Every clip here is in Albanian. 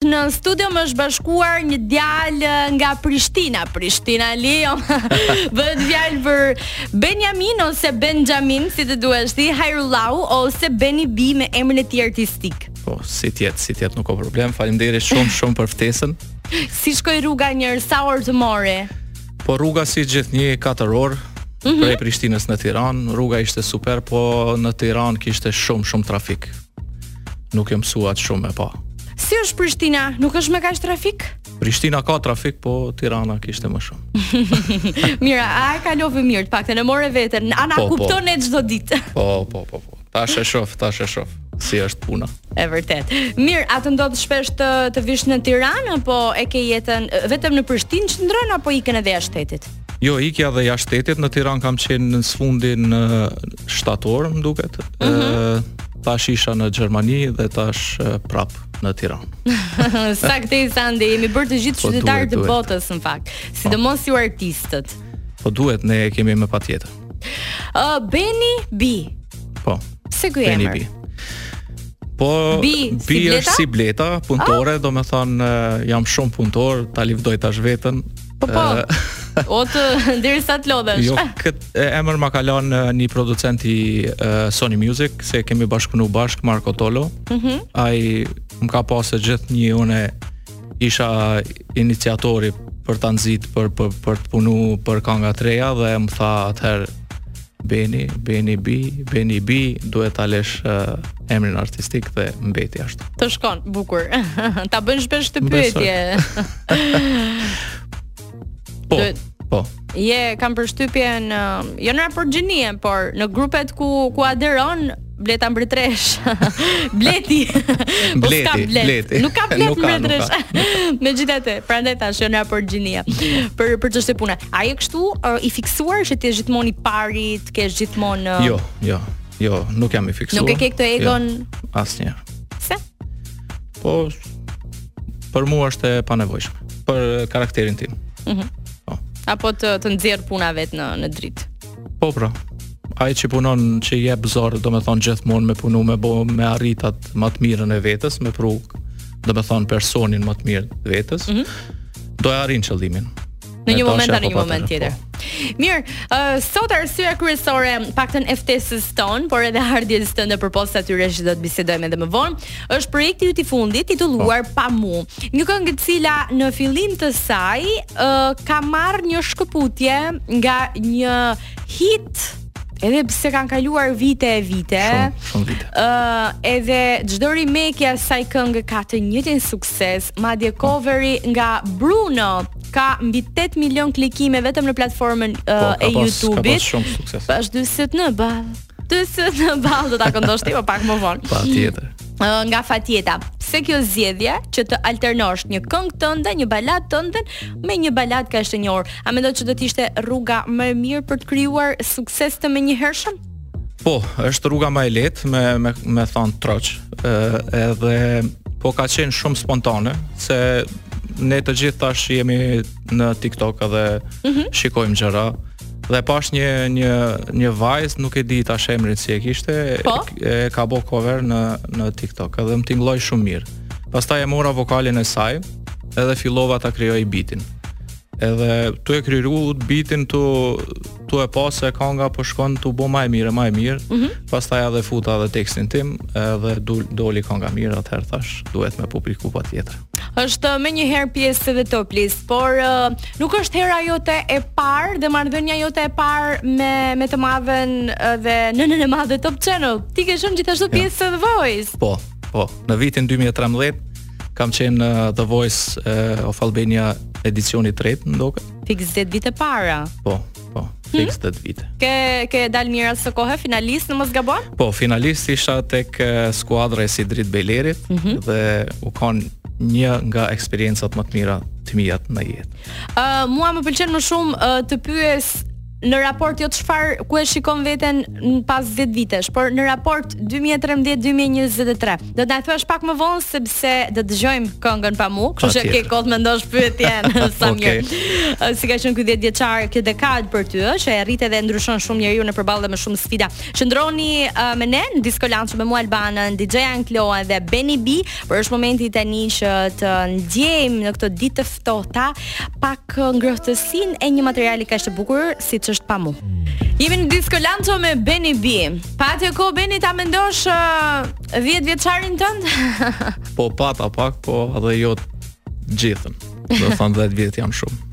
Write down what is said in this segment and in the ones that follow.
Në studio më është bashkuar një djalë nga Prishtina, Prishtina Leon. Bëhet fjalë për Benjamin ose Benjamin, si të duash ti, Hajrullahu ose Beni B me emrin e tij artistik. Po, si të jetë, si të jetë, nuk ka problem. Faleminderit shumë, shumë për ftesën. Si shkoi rruga një herë, sa orë të mori? Po rruga si gjithnjë 4 orë, Mm -hmm. Prej Prishtinës në Tiranë, rruga ishte super, po në Tiranë kishte shumë shumë trafik. nuk e mësua atë shumë e pa. Si është Prishtina? Nuk është me kaq trafik? Prishtina ka trafik, po Tirana kishte më shumë. Mirë, a e kalove mirë të paktën e more vesh? A na po, po. kupton ne çdo ditë? Po, po, po, po. Tash e shoh, tash e shoh si është puna. E vërtet. Mirë, a të ndodh shpesh të të vish në Tiranë apo e ke jetën vetëm në Prishtinë qëndron apo ikën edhe jashtë shtetit? Jo, iki edhe jashtë shtetit në Tiranë kam qenë së fundmi në shtator, më duket. Ëh, mm -hmm. tash isha në Gjermani dhe tash prap në Tiranë. Saktë e the, jemi bërë të gjithë po qytetarë të botës në fakt, po. sidomos ju artistët. Po duhet ne e kemi më patjetër. Ë uh, Beni B. Po. Pse ky emër? Beni B. Po bi, bi si është si bleta, punëtore, oh. Ah. domethënë jam shumë punëtor, ta lavdoj tash veten, Po po. Po deri sa të lodhesh. Jo, kët emër ma ka lanë një producent i uh, Sony Music, se kemi bashkëpunu bashk Marco Tolo. Mhm. Mm Ai më ka pasë gjithnjë unë isha iniciatori për ta nxit për për për të punu për kanga të reja dhe më tha atëherë Beni, Beni B, Beni B, duhet ta lësh uh, emrin artistik dhe mbeti ashtu. Të shkon bukur. ta bën shpesh këtë pyetje. po. Duhet... Po. E kam përshtypjen uh, jo në raport gjinie, por në grupet ku ku aderon Bleta mbretëreshë. bleti. Po bleti, ka blet. bleti. Nuk ka blet mbretëreshë. Megjithatë, prandaj thashë jo në raport gjinia. Për për çështje pune. A je kështu uh, i fiksuar që ti je gjithmonë i pari, të kesh gjithmonë uh... Jo, jo. Jo, nuk jam i fiksuar. Nuk e ke këtë jo, egon jo, asnjë. Pse? Po për mua është e panevojshme për karakterin tim. Mhm. Mm po. Apo të të nxjerr puna vet në në dritë. Po pra, ai që punon që jep zor, domethënë gjithmonë me punu me bo me arrit at ma të mirën e vetes, me pru, domethënë personin ma të mirë të vetes. Mm -hmm. Do ta arrin qëllimin. Në një moment tani një moment tjetër. Po. Mirë, uh, sot arsyeja kryesore paktën e ftesës tonë, por edhe ardhjes tënde përpos atyre që do të bisedojmë edhe më vonë, Është projekti yt i fundit titulluar, po, Pa mu. Një këngë e cila në fillim të saj uh, ka marrë një shkëputje nga një hit Edhe pse kanë kaluar vite e vite, shumë, shumë vite. Ë, uh, edhe çdo remake e asaj kënge ka të njëjtin sukses, madje po. coveri nga Bruno ka mbi 8 milion klikime vetëm në platformën uh, po, e YouTube-it. Po, ka pas shumë sukses. Vazhdo s'et në ballë. Të s'et në ballë do ta këndosh ti, po pak më vonë. Patjetër. Uh, nga fatjeta. Pse kjo zgjedhje që të alternosh një këngë tënde, një baladë tënde me një baladë kaq të njohur? A mendon që do të ishte rruga më e mirë për të krijuar sukses të menjëhershëm? Po, është rruga më e lehtë me me me thonë troç. Ë edhe po ka qenë shumë spontane se ne të gjithë tash jemi në TikTok edhe mm -hmm. shikojmë gjëra. dhe pashë një një një vajzë, nuk e di tash emrin si e kishte, po? e, ka bo cover në në TikTok, edhe më tingëlloi shumë mirë. Pastaj e mora vokalin e saj, edhe fillova ta krijoj bitin. Edhe tu e kriju bitin tu tu e pa se kanga po shkon tu u bo ma e mirë, ma e mirë. Mm -hmm. Pastaj edhe futa edhe tekstin tim, edhe doli kanga mirë, atëherë thashë duhet me publiku patjetër. Është menjëherë pjesë edhe Top List, por uh, nuk është hera jote e parë dhe marrëdhënia jote e parë me me të madhen uh, dhe nënën e madhe Top Channel. Ti ke qenë gjithashtu pjesë e The Voice. Po, po. Në vitin 2013 kam qenë në uh, The Voice uh, of Albania edicioni 3, m'doket. Fiks 10 vite para. Po. Po, fiks 10 vite. Ke ke dal mirë asokohe finalist në mos gaboj? Po, finalist isha tek eh, skuadra e Sidrit Bejlerit mhm. dhe u kanë një nga eksperiencat më të mira të mia në jetë. Ë uh, mua më pëlqen më shumë uh, të pyes në raport jo çfarë ku e shikon veten pas 10 vitesh, por në raport 2013-2023. Do të na thuash pak më vonë sepse do të dëgjojmë këngën pa mua, kështu që ke kohë të mendosh pyetjen. Sa, okay, mirë. Si ka qenë ky 10 vjeçar kjo dekadë për ty, që e rrit edhe ndryshon shumë njeriun e përball dhe me shumë sfida. Qëndroni uh, me ne në Disco Lounge me mua Albanën, DJ Ankloa dhe Benny B, por është momenti tani që të ndjejmë në këto ditë të ftohta pak ngrohtësinë e një materiali kaq të bukur siç është pa mu. Jemi në Disco Lounge me Benny B. Pate kohë Benny ta mendosh uh, 10 vjeçarin tënd? po pata pak, po edhe jo gjithë. Domethënë 10 vjet janë shumë.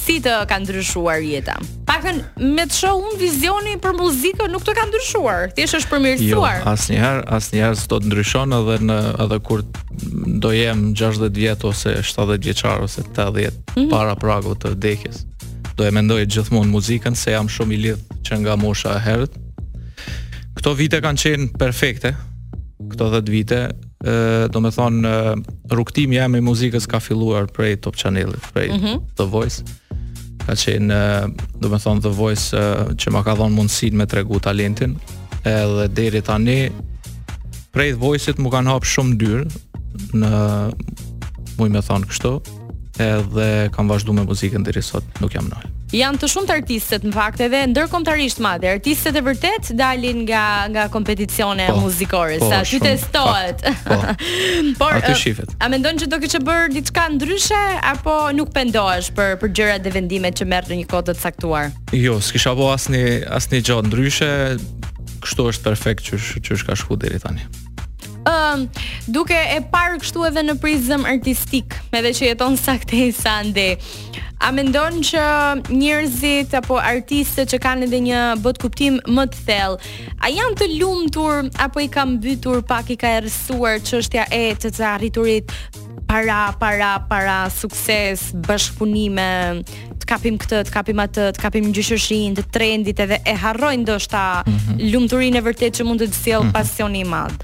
Si të ka ndryshuar jeta? Të paktën me ç'shoh unë vizioni për muzikën nuk të ka ndryshuar. Të është përmirësuar. Jo, asnjëherë, asnjëherë s'do të ndryshon edhe në edhe kur do jem 60 vjet ose 70 vjeçar ose 80 mm -hmm. para pragut të vdekjes. do e mendoj gjithmonë muzikën se jam shumë i lidht që nga mosha e herët. Këto vite kanë qenë perfekte. Këto 10 vite, ë, domethënë rrugtimi jem i muzikës ka filluar prej Top Channel prej mm -hmm. The Voice. Ka qenë, domethënë The Voice që më ka dhënë mundësinë me tregu talentin, edhe deri tani prej The Voice-it m'u kanë hap shumë dyer, në muj me thonë kështu, edhe kam vazhdu me muzikën deri sot, nuk jam nal. Janë të shumtë artistët në fakt edhe ndërkombëtarisht madje artistët e vërtetë dalin nga nga kompeticione po, muzikore, po, se aty testohet. Po. Por aty shifet. A mendon që do kishe bërë diçka ndryshe apo nuk pendohesh për për gjërat dhe vendimet që merr në një kohë të caktuar? Jo, s'kisha bë asnjë asnjë gjë ndryshe. Kështu është perfekt që qysh ka shku deri tani. Ëm, uh, duke e parë kështu edhe në prizëm artistik, edhe që jeton saktë sa ande. A mendon që njerëzit apo artistët që kanë edhe një botëkuptim më të thellë, a janë të lumtur apo i kanë mbytur pak i ka errësuar çështja e të të arriturit para, para, para, sukses, bashkëpunime, të kapim këtë, të kapim atë, të kapim një-shin e trendit edhe e harrojnë ndoshta mm -hmm. lumturinë e vërtetë që mund të të sjellë mm -hmm. pasioni i madh.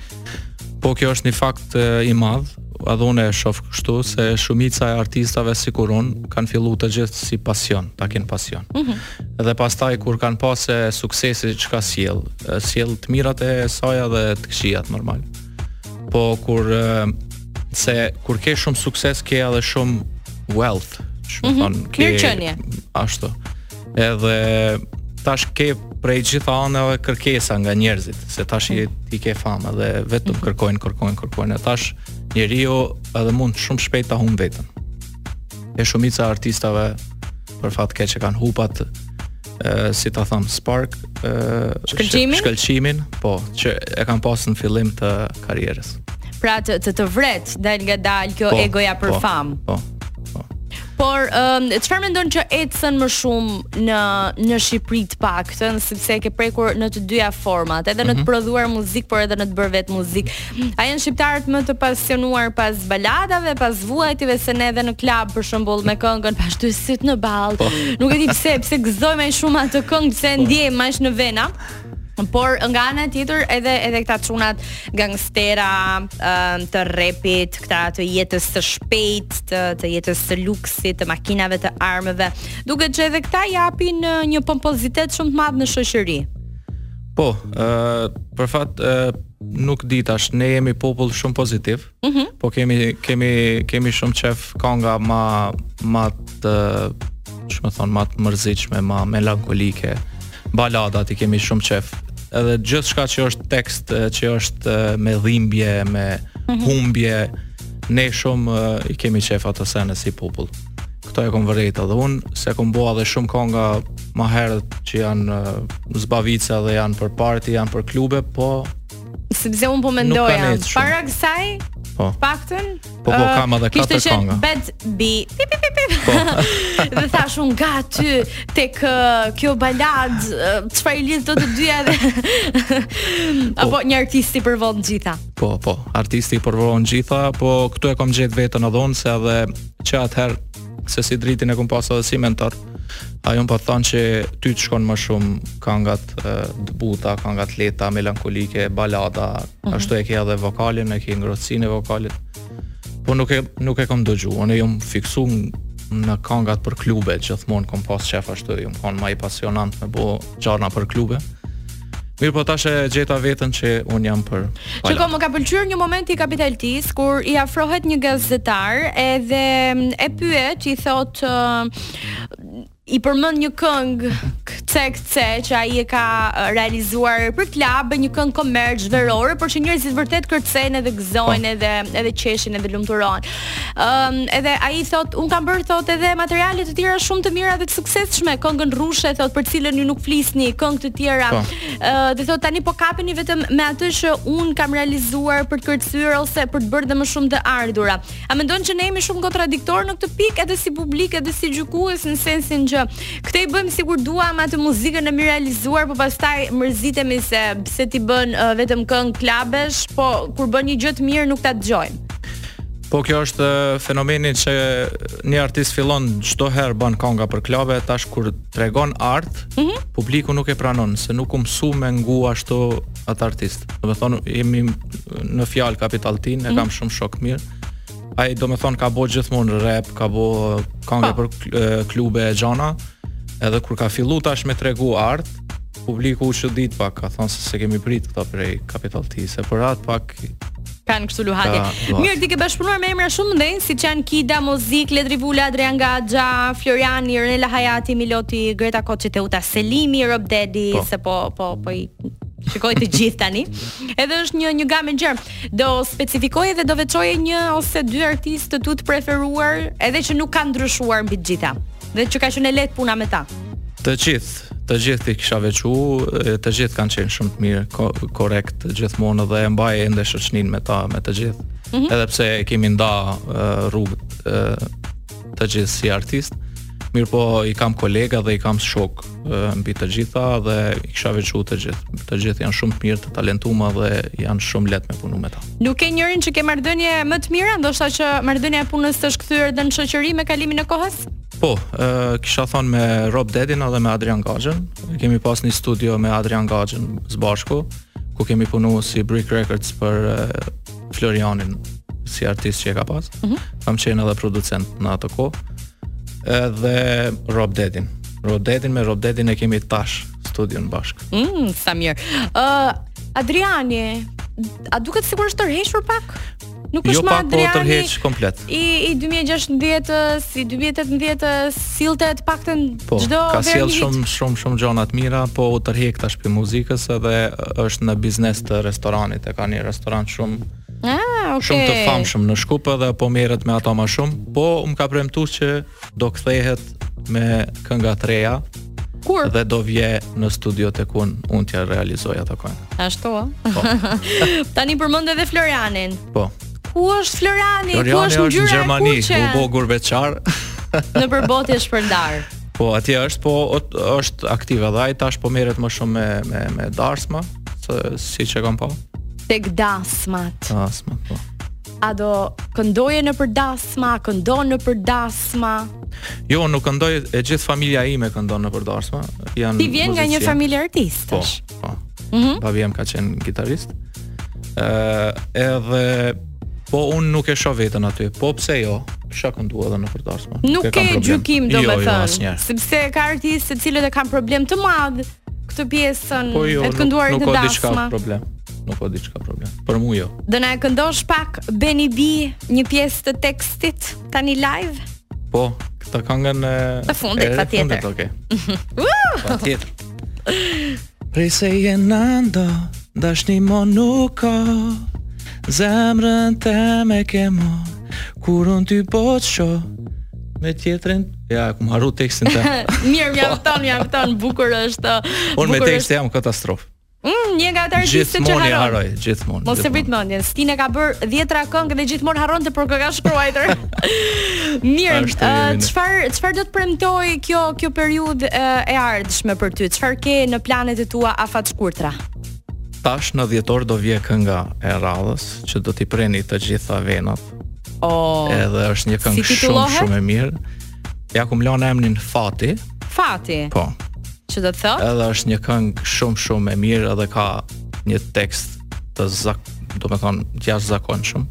Po kjo është një fakt e, i madh, edhe unë e shof kështu se shumica e artistave sikur unë kanë fillu të gjithë si pasion, e kanë pasion. Mm -hmm. Dhe pastaj kur kanë pasë suksesi çka sjell, sjell të mirat e saja dhe të këqijat normal. Po kur se kur ke shumë sukses ke edhe shumë wealth, shumë mm -hmm. domethënë, mirëqenie. Ashtu. Edhe tash ke prej gjitha anëve kërkesa nga njerëzit, se tash i, i ke famë edhe vetëm mhm. kërkojnë, kërkojnë, kërkojnë. E tash njeriu edhe mund shumë shpejt ta humb veten. E shumica e artistave për fat të keq e kanë hup atë ë si ta them, spark ë Shkëlqimin? shkëlqimin, po, që e kanë pas në fillim të karrierës. Pra të të, të vret dalëngadalë kjo Po, egoja për po, famë. Po. Po. Por ëm, çfarë mendon që ecën më shumë në në Shqipëri të paktën, sepse e ke prekur në të dyja format, edhe në të prodhuar muzikë, por edhe në të bërë vetë muzikë. A janë shqiptarët më të pasionuar pas baladave, pas vuajtjeve se ne edhe në klub për shembull me këngën paç dy sytë në ballë. Po. Nuk e di pse, pse gëzoj më shumë atë këngë, pse po. ndjej më në vena. Por nga ana tjetër edhe edhe këta çunat gangstera të rrepit, këta të jetës së shpejtë, të, të jetës së luksit, të makinave të armëve, duket që edhe këta japin një pompozitet shumë të madh në shoqëri. Po, ë për fat ë Nuk di tash, ne jemi popull shumë pozitiv. Mm -hmm. Po kemi kemi kemi shumë qef kanga ma ma të domethon ma të mërzitshme, ma melankolike. Baladat i kemi shumë qef. Edhe gjithçka që është tekst që është me dhimbje, me mhm. humbje, ne shumë i kemi qef ato sene si popull. Këto e kom vërejt edhe unë, se kom bo edhe shumë konga ma herët që janë zbavitse dhe janë për party, janë për klube, po... Sepse unë po mendoja, para kësaj, po. paktën... Po, po, kam edhe katër konga. Kishtë qenë bad bi, pi, pi, pi, pi, po. dhe thash unë nga ty, te kjo balad, çfarë i lidh të të dyja dhe... Po. Apo një artisti për gjitha. Po, po, artisti për gjitha, po këtu e kom gjet veten edhe unë, se edhe që atëherë se si Dritin e kom pas edhe si mentor. Ai m'pat thon që ty të shkojn më shumë kangat e buta, kangat e leta, melankolike, balada, mm -hmm. ashtu e ke edhe vokalin, e ke ngrohtësinë e vokalit. Po nuk e nuk e kom dëgju, unë jom fiksu në kangat për klube, gjithmonë kom pas qef ashtu, jom kon ma i pasionum me bo gjana për klube. Mirëpo tash e gjeta veten që un jam për. Shiko, më ka pëlqyer një moment i Capital T-së kur i afrohet një gazetar edhe mm, e pyet i thot i përmend një këngë Kce Kce që ai e ka realizuar për klub, një këngë komerciale verore, por që njerëzit vërtet kërcejnë edhe gëzojnë edhe edhe qeshin edhe lumturohen. Ëm um, edhe ai thot, un kam bërë thot edhe materiale të tjera shumë të mira dhe të suksesshme, këngën rrushe thot për cilën ju nuk flisni, këngë të tjera. Po. Ë uh, dhe thot tani po kapeni vetëm me atë që un kam realizuar për të kërcyer ose për të bërë dhe më shumë të ardhura. A mendon që ne jemi shumë kontradiktor në këtë pikë edhe si publik edhe si gjykues në sensin që këtej bëjmë sikur duam atë muzikën e mirë realizuar, por pastaj mërzitemi se pse ti bën uh, vetëm këngë klabesh, po kur bën një gjë të mirë nuk ta dëgjojmë. Po kjo është fenomeni që një artist fillon çdo herë ban kanga për klabe, tash kur tregon art, mm -hmm. publiku nuk e pranon se nuk u mësu me ngu ashtu atë artist. Domethonë jemi në fjalë Capital T-në, mm -hmm. e kam mhm. shumë shok mirë. Ai domethonë ka bo gjithmonë rap, ka bo kanga po. për klube e gjana. Edhe kur ka fillu tash me tregu art, Publiku u çudit pak, ka thonë se s'e kemi prit këta prej Capital T, se për atë pak kanë kështu luhatje. Mirë, ti ke bashkëpunuar me emra shumë të mëdhenj, siç janë Kida, Mozzik, Ledri Vula, Adrian Gaxha, Floriani, Ronela Hajati, Miloti, Greta Koçi, Teuta Selimi, Rob Daddy, po. se po po po i Shikoj të gjithë tani. Edhe është një një gamë gjerë. Do specifikoje dhe do veçoje një ose dy artistë të tu të preferuar, edhe që nuk kanë ndryshuar mbi të gjitha. Dhe që ka qenë e lehtë puna me ta. Të gjithë, të gjithë t'i kisha veçu, të gjithë kanë qenë shumë të mirë, ko, korrekt gjithmonë dhe e mbaj ende shoqninë me ta, me të gjithë. Mm -hmm. Edhe pse e kemi nda rrugë të gjithë si artist, mirëpo i kam kolega dhe i kam shok, mbi të gjitha dhe i kisha veçu të gjithë. Të gjithë janë shumë të mirë, të talentuar dhe janë shumë lehtë me punu me ta. Nuk ke njërin që ke marrëdhënie më të mira, ndoshta që marrëdhënia e punës është kthyer edhe në shoqëri me kalimin e kohës? Po, e, kisha thonë me Rob Dedin edhe me Adrian Gaxhën. Kemi pas një studio me Adrian Gaxhën së bashku, ku kemi punu si Brick Records për Florianin si artist që e ka pas. Mm -hmm. Kam qenë edhe producent në atë kohë. Edhe Rob Dedin. Rob Dedin me Rob Dedin e kemi tash studion bashk. Mm, sa mirë. Ë uh, Adriani, a duket sikur është tërhequr pak? Nuk është jo më po Adriani. Jo pak, u tërheq komplet. I i 2016-s, i 2018-s sillte të paktën Po, çdo, ka sjell shumë shumë shumë gjona të mira, po u tërheq tash prej muzikës edhe është në biznes të restoranit, e ka një restorant shumë ah, okay. shumë të famshëm në Shkup edhe po merret me ato më shumë, po më ka premtuar që do kthehet me këngë të reja. Kur? Dhe do vje në studio tek unë t'ia realizoj ato këngë. Ashtu, po. Tani përmende edhe Florianin. Po. Ku është Floriani? Floriani ku është, është në Gjermani, u bë gurbetçar. Nëpër botë e shpërndarë. Po, atje është, po është aktiv edhe ai tash po merret më shumë me me me darsma, se siç e kam pa. Tek Dasmat. Dasmat, po. A do këndoje nëpër dasma, këndon nëpër dasma? Jo, nuk këndoj, e gjithë familja ime këndon nëpër dasma. Ti vjen nga një familje artistësh. Po. Po. Mm -hmm. Babi jem ka qenë gitarist. Ëh, edhe po unë nuk e shoh veten aty. Po pse jo? Kisha kënduar edhe nëpër dasma. Po. Nuk ke paragjykim jo, jo, domethënë, jo, jo, sepse ka artistë të cilët e kanë problem të madh këtë pjesën po jo, e të kënduarit në dasma. Nuk ka diçka problem nuk ka diçka problem. Për mua jo. Do na këndosh pak Beni B një pjesë të tekstit tani live? Po, këtë këngën e fundit patjetër. Okej. Patjetër. Prej se je nda, ndo, dashni mo nuk ka Zemrën tem e ke mo Kur unë ty po të sho Me tjetërin Ja, ku m'u harru tekstin të Mirë, mjafton, mjafton Bukur është Unë me tekstin jam katastrofë Mm, një nga ata artistë që harroj. Gjithmonë. Mos e vrit mendjen. Stine ka bërë 10-ra këngë dhe gjithmonë harron se për kë ka shkruajtur. Mirë, çfarë uh, çfarë do të premtojë kjo kjo periudhë uh, e ardhshme për ty? Çfarë ke në planet e tua afatshkurtra? Tash në dhjetor do vijë kënga e radhës që do t'i preni të gjitha venat. Oh, edhe është një këngë shumë shumë e mirë. Ia kam lënë emrin Fati. Fati. Po. Që do të thotë? Edhe është një këngë shumë shumë e mirë edhe ka një tekst të zak, domethënë jashtëzakonshëm.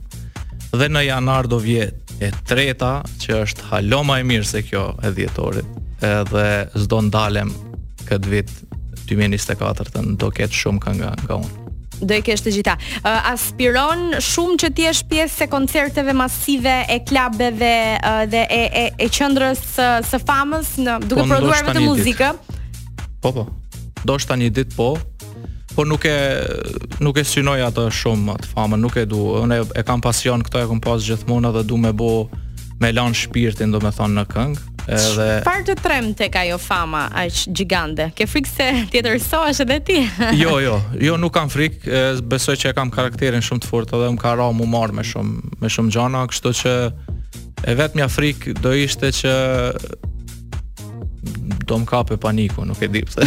Dhe në janar do vijë e treta, që është hala ma e mirë se kjo e dhjetorit. Edhe s'do ndalem këtë vit 2024-ën do ketë shumë këngë nga, nga unë. Do i keni të gjitha. Uh, aspiron shumë që të jesh pjesë e koncerteve masive e klabeve uh, dhe e, e, e qendrës së, së famës në, duke po, prodhuar vetë muzikë. Po, po. Ndoshta një ditë po, Po nuk e nuk e synoj atë shumë atë famën, nuk e du. Unë e kam pasion këtë e kam pas gjithmonë dhe du me bo me lanë shpirtin, domethënë në këngë. Edhe Çfarë të tremb tek ajo fama aq gjigante? Ke frikë se tjetërsohesh edhe ti? jo, jo, jo nuk kam frikë, besoj që e kam karakterin shumë të fortë dhe më ka ra m'u marrë me shumë me shumë gjana, kështu që e vetmja frikë do ishte që do më kape paniku, nuk e di pse.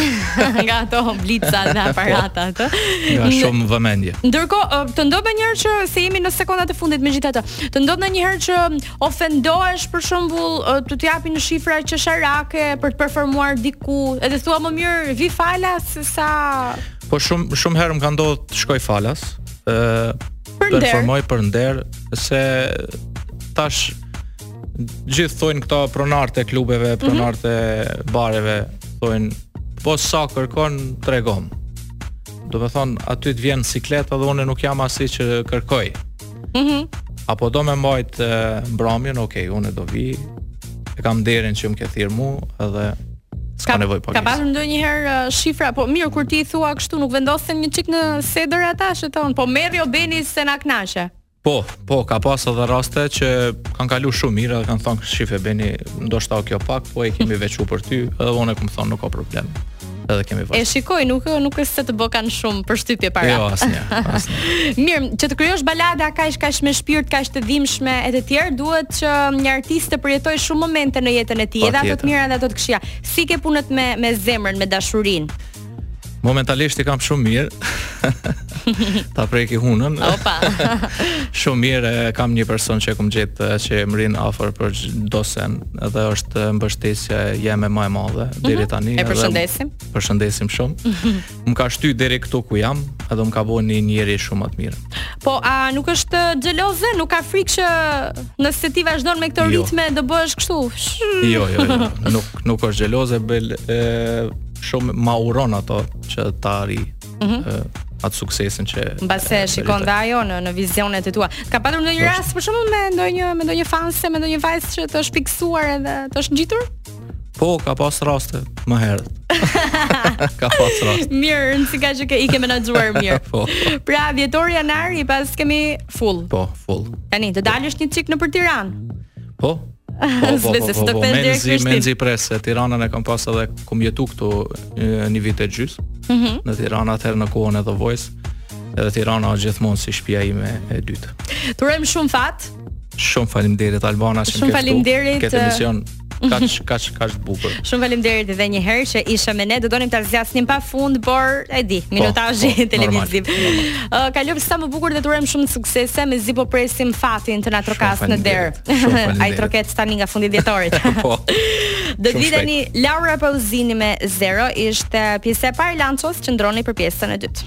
nga ato blica dhe po. aparata ato. Nga shumë vëmendje. Ndërkohë, të ndodh ndonjëherë që se jemi në sekondat e fundit megjithatë, të ndodh ndonjëherë që ofendohesh për shembull të të japin një shifër qesharake për të performuar diku, edhe thua më mirë vi falas sesa Po shumë shumë herë më ka ndodhur të shkoj falas, ë performoj për nder se tash gjithë thonë këta pronarët e klubeve, mhm. pronarët e bareve, thonë po sa kërkon tregom. Domethënë aty të vjen siklet edhe unë nuk jam asi që kërkoj. Mhm. Mm A po do me mbajt mbramjen, ok, unë do vij. E kam nderin që më ke thirrë mu edhe s'ka nevojë pagesë. Ka pasur ndonjëherë uh, shifra, po mirë kur ti i thua kështu nuk vendosen një çik në sedër ata që të thonë, po merri o Beni se na kënaqe. Po, po, ka pas edhe raste që kanë kalu shumë mirë dhe kanë thonë shif Beni, ndoshta o kjo pak, po e kemi veç për ty, edhe unë i kam thonë nuk ka problem. Edhe kemi vajtë. E shikoj, nuk nuk është se të bëkan shumë përshtypje paratë. Jo, asnjë. Asnjë. mirë, që të krijosh balada kaq kaq me shpirt, kaq të dhimbshme e të tjerë, duhet që një artist të përjetojë shumë momente në jetën e tij, edhe ato të mira dhe ato të këqija. Si i ke punët me me zemrën, me dashurinë? Momentalisht i kam shumë mirë. Ta preki hunën. Opa. shumë mirë, kam një person që e kam gjetë që më rrin afër për çdo sen dhe është mbështesja jeme më e madhe mhm. deri tani. E përshëndesim. Përshëndesim shumë. Më ka shty deri këtu ku jam, edhe më ka bën një njeri shumë më të mirë. Po a nuk është xheloze, nuk ka frikë që nëse ti vazhdon me këto jo. ritme do bësh kështu? Jo, jo, jo. nuk nuk është xheloze, bel e shumë ma uron ato që ta arri. Mm -hmm. atë suksesin që mbase e shikon dhe ajo në vizionet e tua. Ka patur ndonjë rast për shembull me ndonjë me ndonjë fanse, me ndonjë vajzë që të është fiksuar edhe të është ngjitur? Po, ka pas raste më herët. ka pas raste. Mirë, rëndësi ka që ke, i ke menaxhuar mirë. po. Pra, dhjetor janari pas kemi full. Po, full. Tani, të dalësh një çik nëpër Tiranë. Po, Po, po, po, po, po, menzi, menzi pres, se Tiranën e kam pas edhe, kom jetu këtu një vit e gjys, mm -hmm. në Tiranë atëherë në kohën e The Voice, edhe Tirana është gjithmonë si shpia ime e dytë. T'urojmë shumë fat. Shumë faleminderit Albana që më ke këtu. Faleminderit. Në këtë emision kaç kaç kaç bukur. Shumë faleminderit edhe një herë që ishe me ne. Do donim ta zgjasnim pa fund, por e di, po, minutazhi po, televiziv. Ë uh, kalofsh sa më bukur dhe të urojmë shumë suksese, mezi po presim fatin të na trokasë në derë. Ai troket tani nga fundi i dhjetorit. po. Do të vidheni Laura Pauzini me 0 ishte pjesa e parë Lanços qëndroni për pjesën e dytë.